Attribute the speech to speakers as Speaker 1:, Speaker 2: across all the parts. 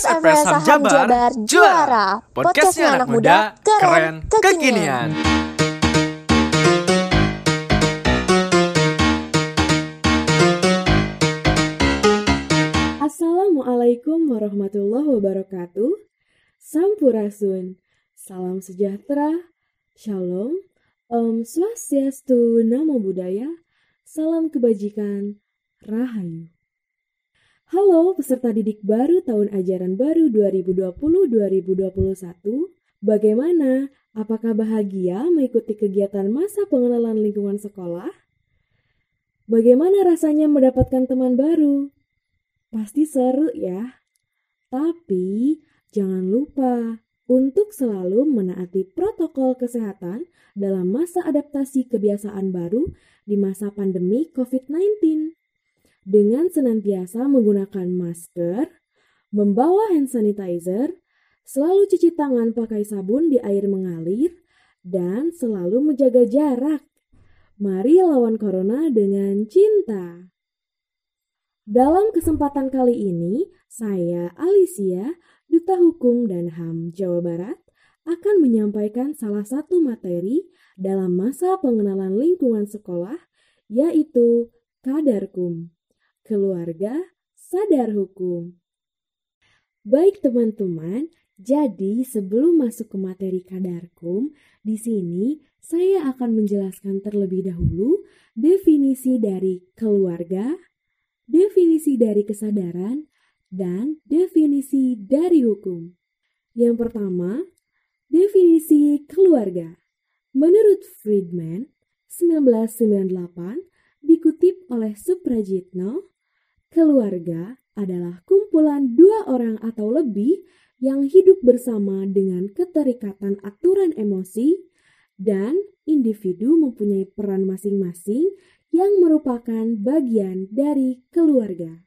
Speaker 1: Podcast FPS Saham Jabar juara. Podcastnya anak muda, keren, kekinian.
Speaker 2: Assalamualaikum warahmatullahi wabarakatuh. Sampurasun. Salam sejahtera. Shalom. Om Swastiastu, Namo Buddhaya. Salam kebajikan. Rahayu. Halo peserta didik baru tahun ajaran baru 2020-2021. Bagaimana? Apakah bahagia mengikuti kegiatan masa pengenalan lingkungan sekolah? Bagaimana rasanya mendapatkan teman baru? Pasti seru ya. Tapi jangan lupa untuk selalu menaati protokol kesehatan dalam masa adaptasi kebiasaan baru di masa pandemi COVID-19 dengan senantiasa menggunakan masker, membawa hand sanitizer, selalu cuci tangan pakai sabun di air mengalir, dan selalu menjaga jarak. Mari lawan corona dengan cinta. Dalam kesempatan kali ini, saya Alicia, Duta Hukum dan HAM Jawa Barat, akan menyampaikan salah satu materi dalam masa pengenalan lingkungan sekolah, yaitu Kadarkum keluarga, sadar hukum. Baik teman-teman, jadi sebelum masuk ke materi kadarkum, di sini saya akan menjelaskan terlebih dahulu definisi dari keluarga, definisi dari kesadaran, dan definisi dari hukum. Yang pertama, definisi keluarga. Menurut Friedman, 1998, dikutip oleh Suprajitno, Keluarga adalah kumpulan dua orang atau lebih yang hidup bersama dengan keterikatan aturan emosi dan individu mempunyai peran masing-masing yang merupakan bagian dari keluarga.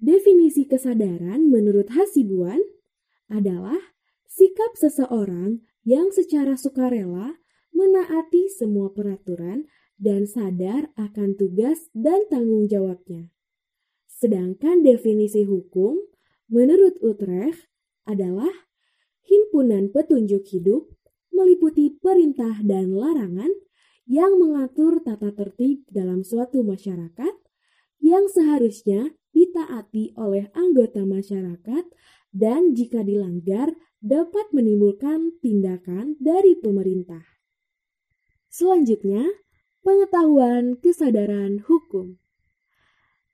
Speaker 2: Definisi kesadaran menurut Hasibuan adalah sikap seseorang yang secara sukarela menaati semua peraturan dan sadar akan tugas dan tanggung jawabnya. Sedangkan definisi hukum menurut Utrecht adalah himpunan petunjuk hidup meliputi perintah dan larangan yang mengatur tata tertib dalam suatu masyarakat yang seharusnya ditaati oleh anggota masyarakat dan jika dilanggar dapat menimbulkan tindakan dari pemerintah. Selanjutnya, pengetahuan kesadaran hukum.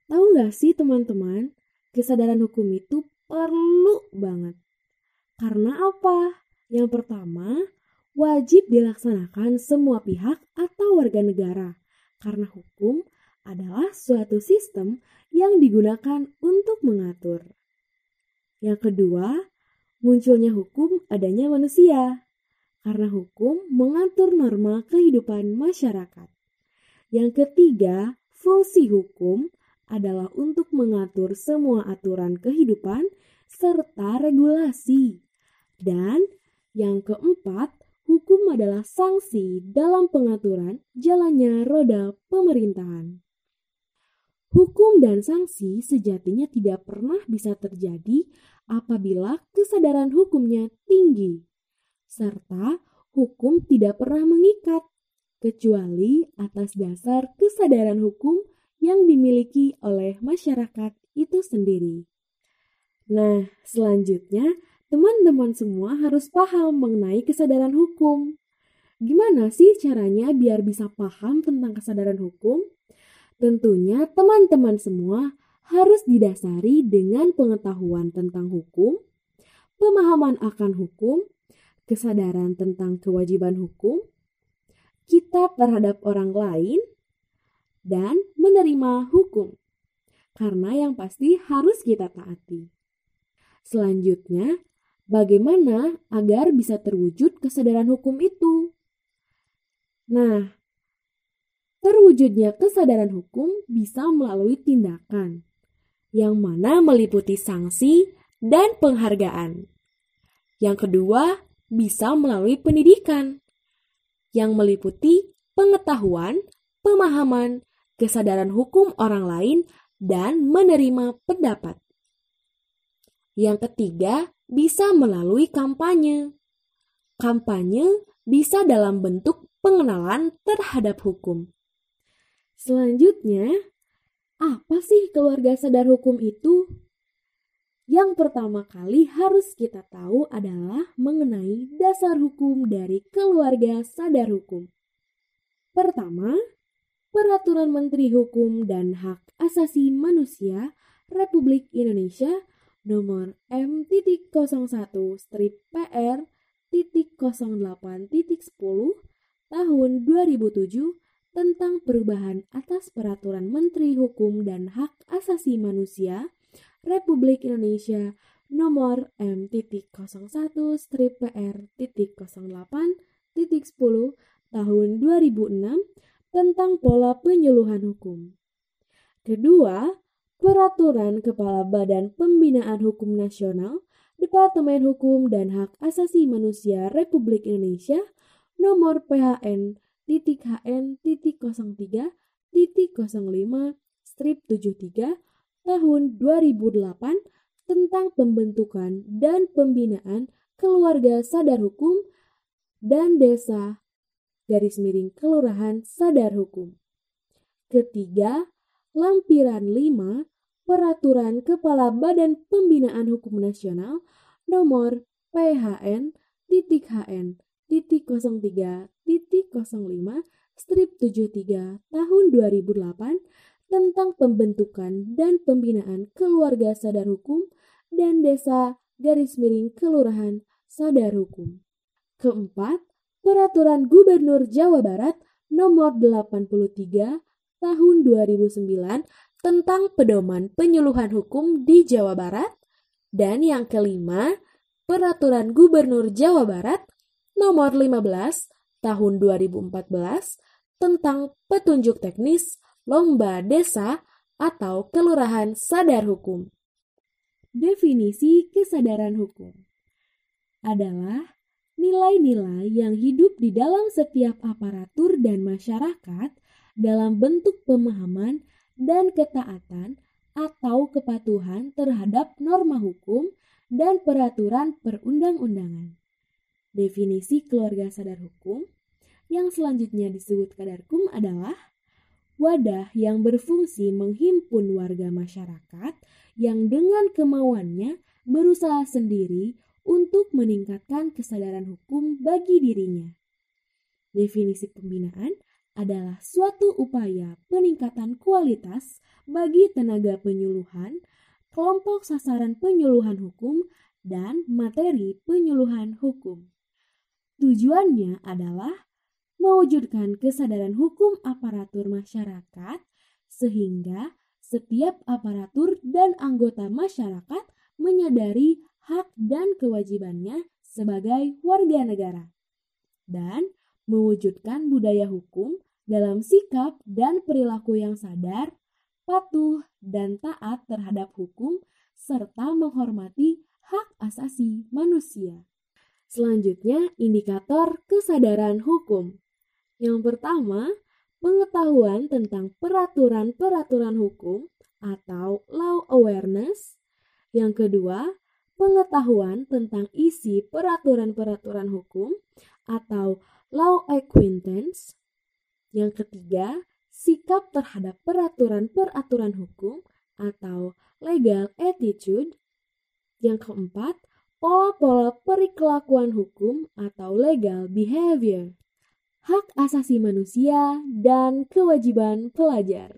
Speaker 2: Tahu nggak sih teman-teman, kesadaran hukum itu perlu banget. Karena apa? Yang pertama, wajib dilaksanakan semua pihak atau warga negara. Karena hukum adalah suatu sistem yang digunakan untuk mengatur. Yang kedua, munculnya hukum adanya manusia. Karena hukum mengatur norma kehidupan masyarakat. Yang ketiga, fungsi hukum adalah untuk mengatur semua aturan kehidupan serta regulasi. Dan yang keempat, hukum adalah sanksi dalam pengaturan jalannya roda pemerintahan. Hukum dan sanksi sejatinya tidak pernah bisa terjadi apabila kesadaran hukumnya tinggi, serta hukum tidak pernah mengikat, kecuali atas dasar kesadaran hukum yang dimiliki oleh masyarakat itu sendiri. Nah, selanjutnya teman-teman semua harus paham mengenai kesadaran hukum. Gimana sih caranya biar bisa paham tentang kesadaran hukum? Tentunya teman-teman semua harus didasari dengan pengetahuan tentang hukum, pemahaman akan hukum, kesadaran tentang kewajiban hukum, kita terhadap orang lain, dan menerima hukum. Karena yang pasti harus kita taati. Selanjutnya, bagaimana agar bisa terwujud kesadaran hukum itu? Nah, terwujudnya kesadaran hukum bisa melalui tindakan, yang mana meliputi sanksi dan penghargaan. Yang kedua, bisa melalui pendidikan, yang meliputi pengetahuan, pemahaman, kesadaran hukum orang lain, dan menerima pendapat. Yang ketiga, bisa melalui kampanye. Kampanye bisa dalam bentuk pengenalan terhadap hukum. Selanjutnya, apa sih keluarga sadar hukum itu? Yang pertama kali harus kita tahu adalah mengenai dasar hukum dari keluarga sadar hukum. Pertama, Peraturan Menteri Hukum dan Hak Asasi Manusia Republik Indonesia nomor M.01 strip PR titik 08 titik 10 tahun 2007 tentang perubahan atas Peraturan Menteri Hukum dan Hak Asasi Manusia Republik Indonesia nomor M.01 strip PR titik 08 titik 10 tahun 2006 tentang pola penyuluhan hukum. Kedua, Peraturan Kepala Badan Pembinaan Hukum Nasional Departemen Hukum dan Hak Asasi Manusia Republik Indonesia nomor PHN titik HN titik 03 titik 05 strip 73 tahun 2008 tentang pembentukan dan pembinaan keluarga sadar hukum dan desa garis miring kelurahan sadar hukum. Ketiga, lampiran 5 Peraturan Kepala Badan Pembinaan Hukum Nasional nomor PHN titik HN titik 03 titik 05 strip 73 tahun 2008 tentang pembentukan dan pembinaan keluarga sadar hukum dan desa garis miring kelurahan sadar hukum. Keempat, Peraturan Gubernur Jawa Barat nomor 83 tahun 2009 tentang pedoman penyuluhan hukum di Jawa Barat. Dan yang kelima, Peraturan Gubernur Jawa Barat nomor 15 tahun 2014 tentang petunjuk teknis lomba desa atau kelurahan sadar hukum. Definisi kesadaran hukum adalah nilai-nilai yang hidup di dalam setiap aparatur dan masyarakat dalam bentuk pemahaman dan ketaatan atau kepatuhan terhadap norma hukum dan peraturan perundang-undangan. Definisi keluarga sadar hukum yang selanjutnya disebut kadarkum adalah wadah yang berfungsi menghimpun warga masyarakat yang dengan kemauannya berusaha sendiri untuk meningkatkan kesadaran hukum bagi dirinya. Definisi pembinaan adalah suatu upaya peningkatan kualitas bagi tenaga penyuluhan, kelompok sasaran penyuluhan hukum, dan materi penyuluhan hukum. Tujuannya adalah mewujudkan kesadaran hukum aparatur masyarakat sehingga setiap aparatur dan anggota masyarakat menyadari hak dan kewajibannya sebagai warga negara dan mewujudkan budaya hukum dalam sikap dan perilaku yang sadar, patuh, dan taat terhadap hukum, serta menghormati hak asasi manusia. Selanjutnya, indikator kesadaran hukum. Yang pertama, pengetahuan tentang peraturan-peraturan hukum atau law awareness. Yang kedua, pengetahuan tentang isi peraturan-peraturan hukum atau law acquaintance. Yang ketiga, sikap terhadap peraturan-peraturan hukum atau legal attitude. Yang keempat, pola-pola perilakuan hukum atau legal behavior, hak asasi manusia, dan kewajiban pelajar.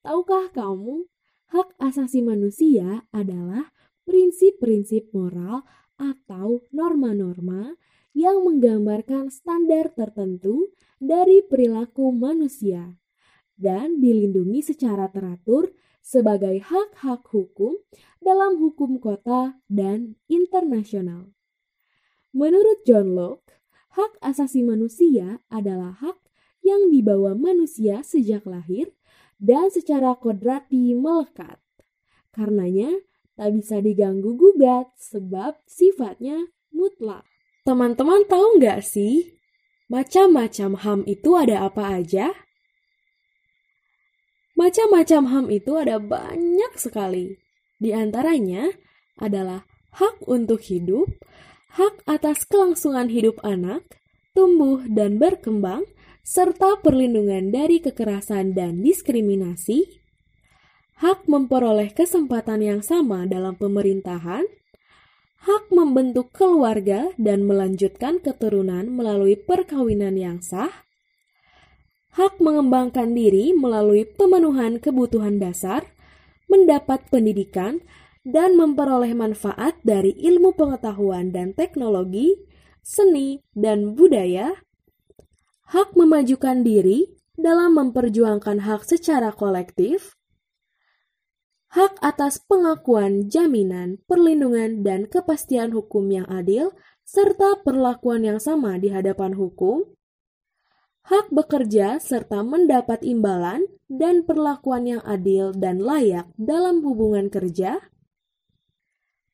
Speaker 2: Tahukah kamu, hak asasi manusia adalah prinsip-prinsip moral atau norma-norma yang menggambarkan standar tertentu dari perilaku manusia dan dilindungi secara teratur sebagai hak-hak hukum dalam hukum kota dan internasional. Menurut John Locke, hak asasi manusia adalah hak yang dibawa manusia sejak lahir dan secara kodrati melekat. Karenanya, tak bisa diganggu gugat sebab sifatnya mutlak. Teman-teman tahu nggak sih, macam-macam HAM itu ada apa aja? Macam-macam HAM itu ada banyak sekali. Di antaranya, adalah hak untuk hidup, hak atas kelangsungan hidup anak, tumbuh dan berkembang, serta perlindungan dari kekerasan dan diskriminasi, hak memperoleh kesempatan yang sama dalam pemerintahan, hak membentuk keluarga dan melanjutkan keturunan melalui perkawinan yang sah, hak mengembangkan diri melalui pemenuhan kebutuhan dasar, mendapat pendidikan, dan memperoleh manfaat dari ilmu pengetahuan dan teknologi, seni, dan budaya, hak memajukan diri dalam memperjuangkan hak secara kolektif, hak atas pengakuan, jaminan, perlindungan, dan kepastian hukum yang adil, serta perlakuan yang sama di hadapan hukum, hak bekerja serta mendapat imbalan dan perlakuan yang adil dan layak dalam hubungan kerja,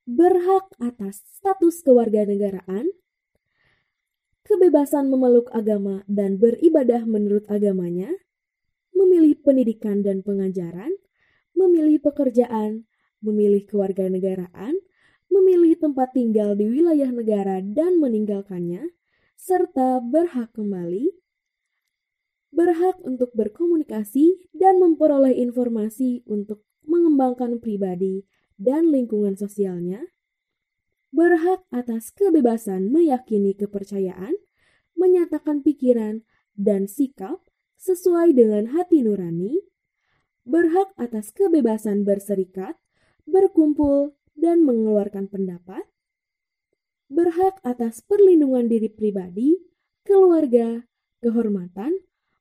Speaker 2: berhak atas status kewarganegaraan, kebebasan memeluk agama dan beribadah menurut agamanya, memilih pendidikan dan pengajaran, memilih pekerjaan, memilih kewarganegaraan, memilih tempat tinggal di wilayah negara dan meninggalkannya, serta berhak kembali berhak untuk berkomunikasi dan memperoleh informasi untuk mengembangkan pribadi dan lingkungan sosialnya, berhak atas kebebasan meyakini kepercayaan, menyatakan pikiran dan sikap sesuai dengan hati nurani, berhak atas kebebasan berserikat, berkumpul, dan mengeluarkan pendapat, berhak atas perlindungan diri pribadi, keluarga, kehormatan,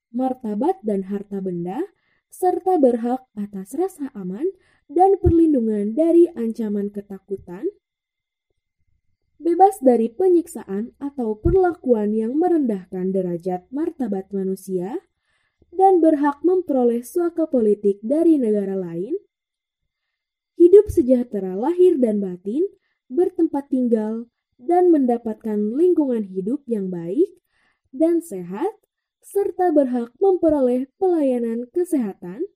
Speaker 2: martabat dan harta benda, serta berhak atas rasa aman dan perlindungan dari ancaman ketakutan, bebas dari penyiksaan atau perlakuan yang merendahkan derajat martabat manusia, dan berhak memperoleh suaka politik dari negara lain, hidup sejahtera lahir dan batin, bertempat tinggal, dan mendapatkan lingkungan hidup yang baik dan sehat, serta berhak memperoleh pelayanan kesehatan,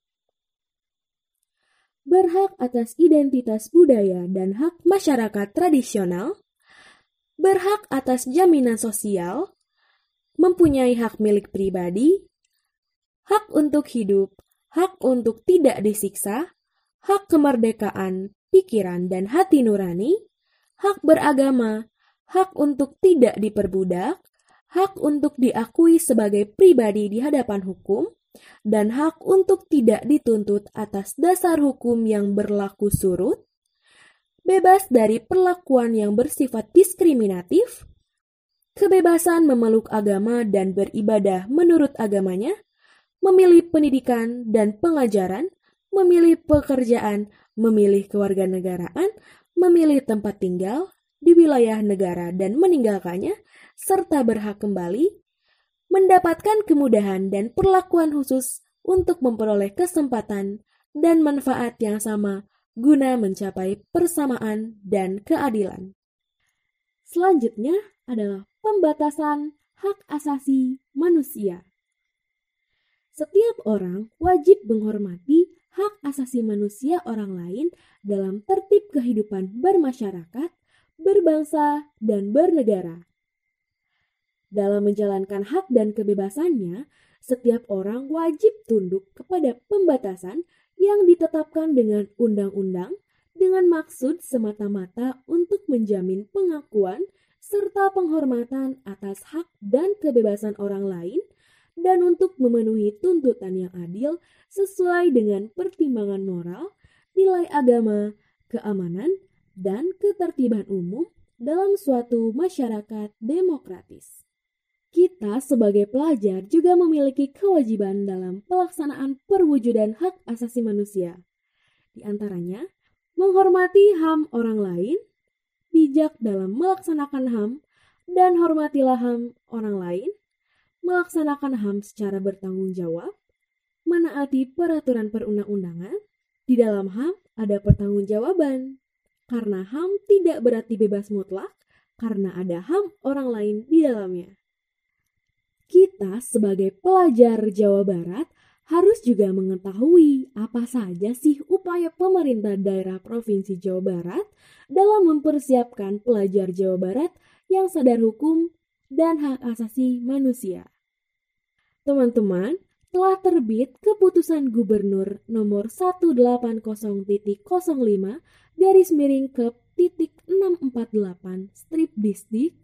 Speaker 2: berhak atas identitas budaya dan hak masyarakat tradisional, berhak atas jaminan sosial, mempunyai hak milik pribadi, hak untuk hidup, hak untuk tidak disiksa, hak kemerdekaan, pikiran, dan hati nurani, hak beragama, hak untuk tidak diperbudak, hak untuk diakui sebagai pribadi di hadapan hukum, dan hak untuk tidak dituntut atas dasar hukum yang berlaku surut, bebas dari perlakuan yang bersifat diskriminatif, kebebasan memeluk agama dan beribadah menurut agamanya, memilih pendidikan dan pengajaran, memilih pekerjaan, memilih kewarganegaraan, memilih tempat tinggal di wilayah negara dan meninggalkannya, serta berhak kembali, mendapatkan kemudahan dan perlakuan khusus untuk memperoleh kesempatan dan manfaat yang sama guna mencapai persamaan dan keadilan. Selanjutnya adalah pembatasan hak asasi manusia. Setiap orang wajib menghormati hak asasi manusia orang lain dalam tertib kehidupan bermasyarakat, berbangsa, dan bernegara. Dalam menjalankan hak dan kebebasannya, setiap orang wajib tunduk kepada pembatasan yang ditetapkan dengan undang-undang dengan maksud semata-mata untuk menjamin pengakuan serta penghormatan atas hak dan kebebasan orang lain dan untuk memenuhi tuntutan yang adil sesuai dengan pertimbangan moral, nilai agama, keamanan, dan ketertiban umum dalam suatu masyarakat demokratis. Kita sebagai pelajar juga memiliki kewajiban dalam pelaksanaan perwujudan hak asasi manusia. Di antaranya, menghormati HAM orang lain, bijak dalam melaksanakan HAM, dan hormatilah HAM orang lain, melaksanakan HAM secara bertanggung jawab, menaati peraturan perundang-undangan, di dalam HAM ada pertanggungjawaban. Karena HAM tidak berarti bebas mutlak, karena ada HAM orang lain di dalamnya kita sebagai pelajar Jawa Barat harus juga mengetahui apa saja sih upaya pemerintah daerah Provinsi Jawa Barat dalam mempersiapkan pelajar Jawa Barat yang sadar hukum dan hak asasi manusia. Teman-teman, telah terbit keputusan gubernur nomor 180.05 garis miring ke titik 648 strip distrik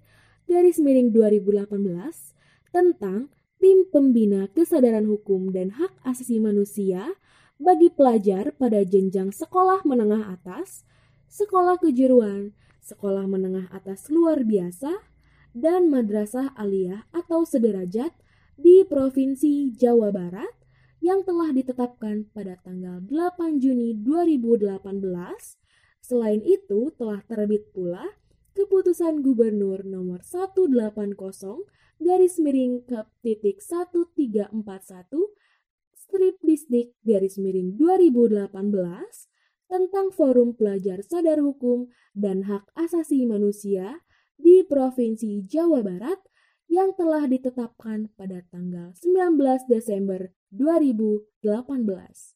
Speaker 2: garis miring 2018 tentang tim pembina kesadaran hukum dan hak asasi manusia bagi pelajar pada jenjang sekolah menengah atas, sekolah kejuruan, sekolah menengah atas luar biasa, dan madrasah aliyah atau sederajat di Provinsi Jawa Barat yang telah ditetapkan pada tanggal 8 Juni 2018. Selain itu, telah terbit pula Keputusan Gubernur nomor 180 garis miring ke titik 1341 strip distrik garis miring 2018 tentang Forum Pelajar Sadar Hukum dan Hak Asasi Manusia di Provinsi Jawa Barat yang telah ditetapkan pada tanggal 19 Desember 2018.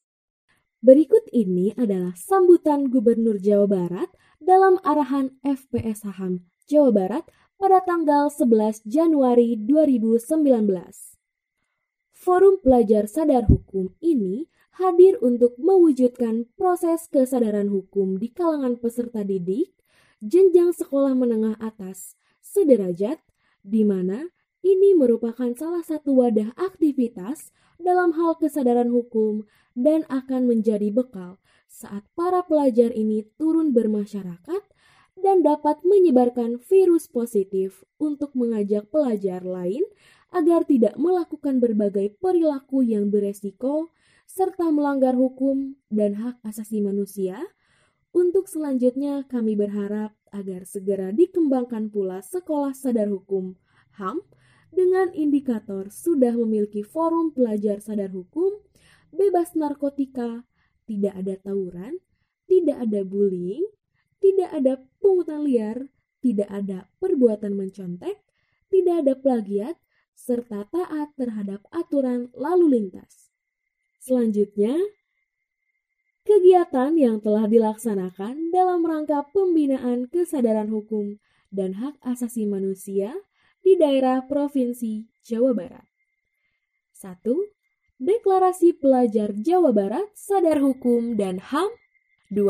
Speaker 2: Berikut ini adalah sambutan Gubernur Jawa Barat dalam arahan FPS Saham Jawa Barat pada tanggal 11 Januari 2019. Forum Pelajar Sadar Hukum ini hadir untuk mewujudkan proses kesadaran hukum di kalangan peserta didik jenjang sekolah menengah atas sederajat di mana ini merupakan salah satu wadah aktivitas dalam hal kesadaran hukum dan akan menjadi bekal saat para pelajar ini turun bermasyarakat dan dapat menyebarkan virus positif untuk mengajak pelajar lain agar tidak melakukan berbagai perilaku yang beresiko serta melanggar hukum dan hak asasi manusia. Untuk selanjutnya kami berharap agar segera dikembangkan pula sekolah sadar hukum HAM dengan indikator sudah memiliki forum pelajar sadar hukum, bebas narkotika, tidak ada tawuran, tidak ada bullying, tidak ada pungutan liar, tidak ada perbuatan mencontek, tidak ada plagiat, serta taat terhadap aturan lalu lintas. Selanjutnya, kegiatan yang telah dilaksanakan dalam rangka pembinaan kesadaran hukum dan hak asasi manusia di daerah Provinsi Jawa Barat. 1. Deklarasi Pelajar Jawa Barat Sadar Hukum dan HAM 2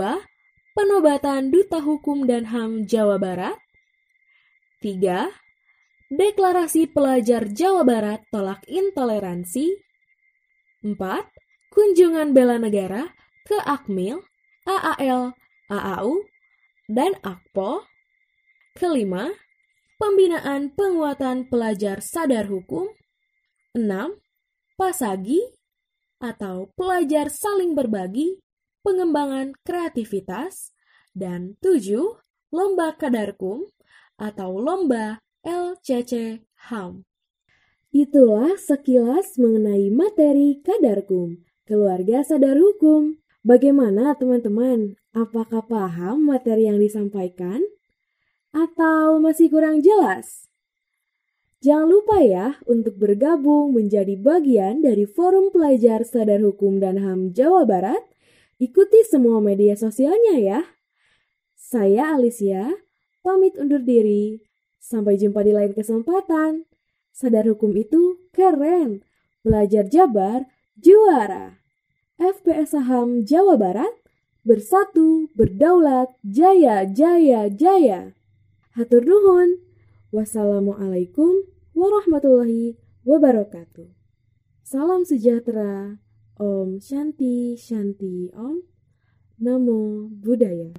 Speaker 2: penobatan Duta Hukum dan HAM Jawa Barat. 3. Deklarasi Pelajar Jawa Barat Tolak Intoleransi. 4. Kunjungan bela negara ke Akmil, AAL, AAU, dan Akpol. Kelima, pembinaan penguatan pelajar sadar hukum. 6. Pasagi atau pelajar saling berbagi pengembangan kreativitas, dan tujuh, lomba kadarkum atau lomba LCC HAM. Itulah sekilas mengenai materi kadarkum, keluarga sadar hukum. Bagaimana teman-teman? Apakah paham materi yang disampaikan? Atau masih kurang jelas? Jangan lupa ya untuk bergabung menjadi bagian dari Forum Pelajar Sadar Hukum dan HAM Jawa Barat Ikuti semua media sosialnya ya. Saya Alicia, pamit undur diri. Sampai jumpa di lain kesempatan. Sadar hukum itu keren. Belajar Jabar juara. FPS Saham Jawa Barat bersatu, berdaulat, jaya, jaya, jaya. Hatur nuhun. Wassalamualaikum warahmatullahi wabarakatuh. Salam sejahtera. Om Shanti Shanti Om Namo Buddhaya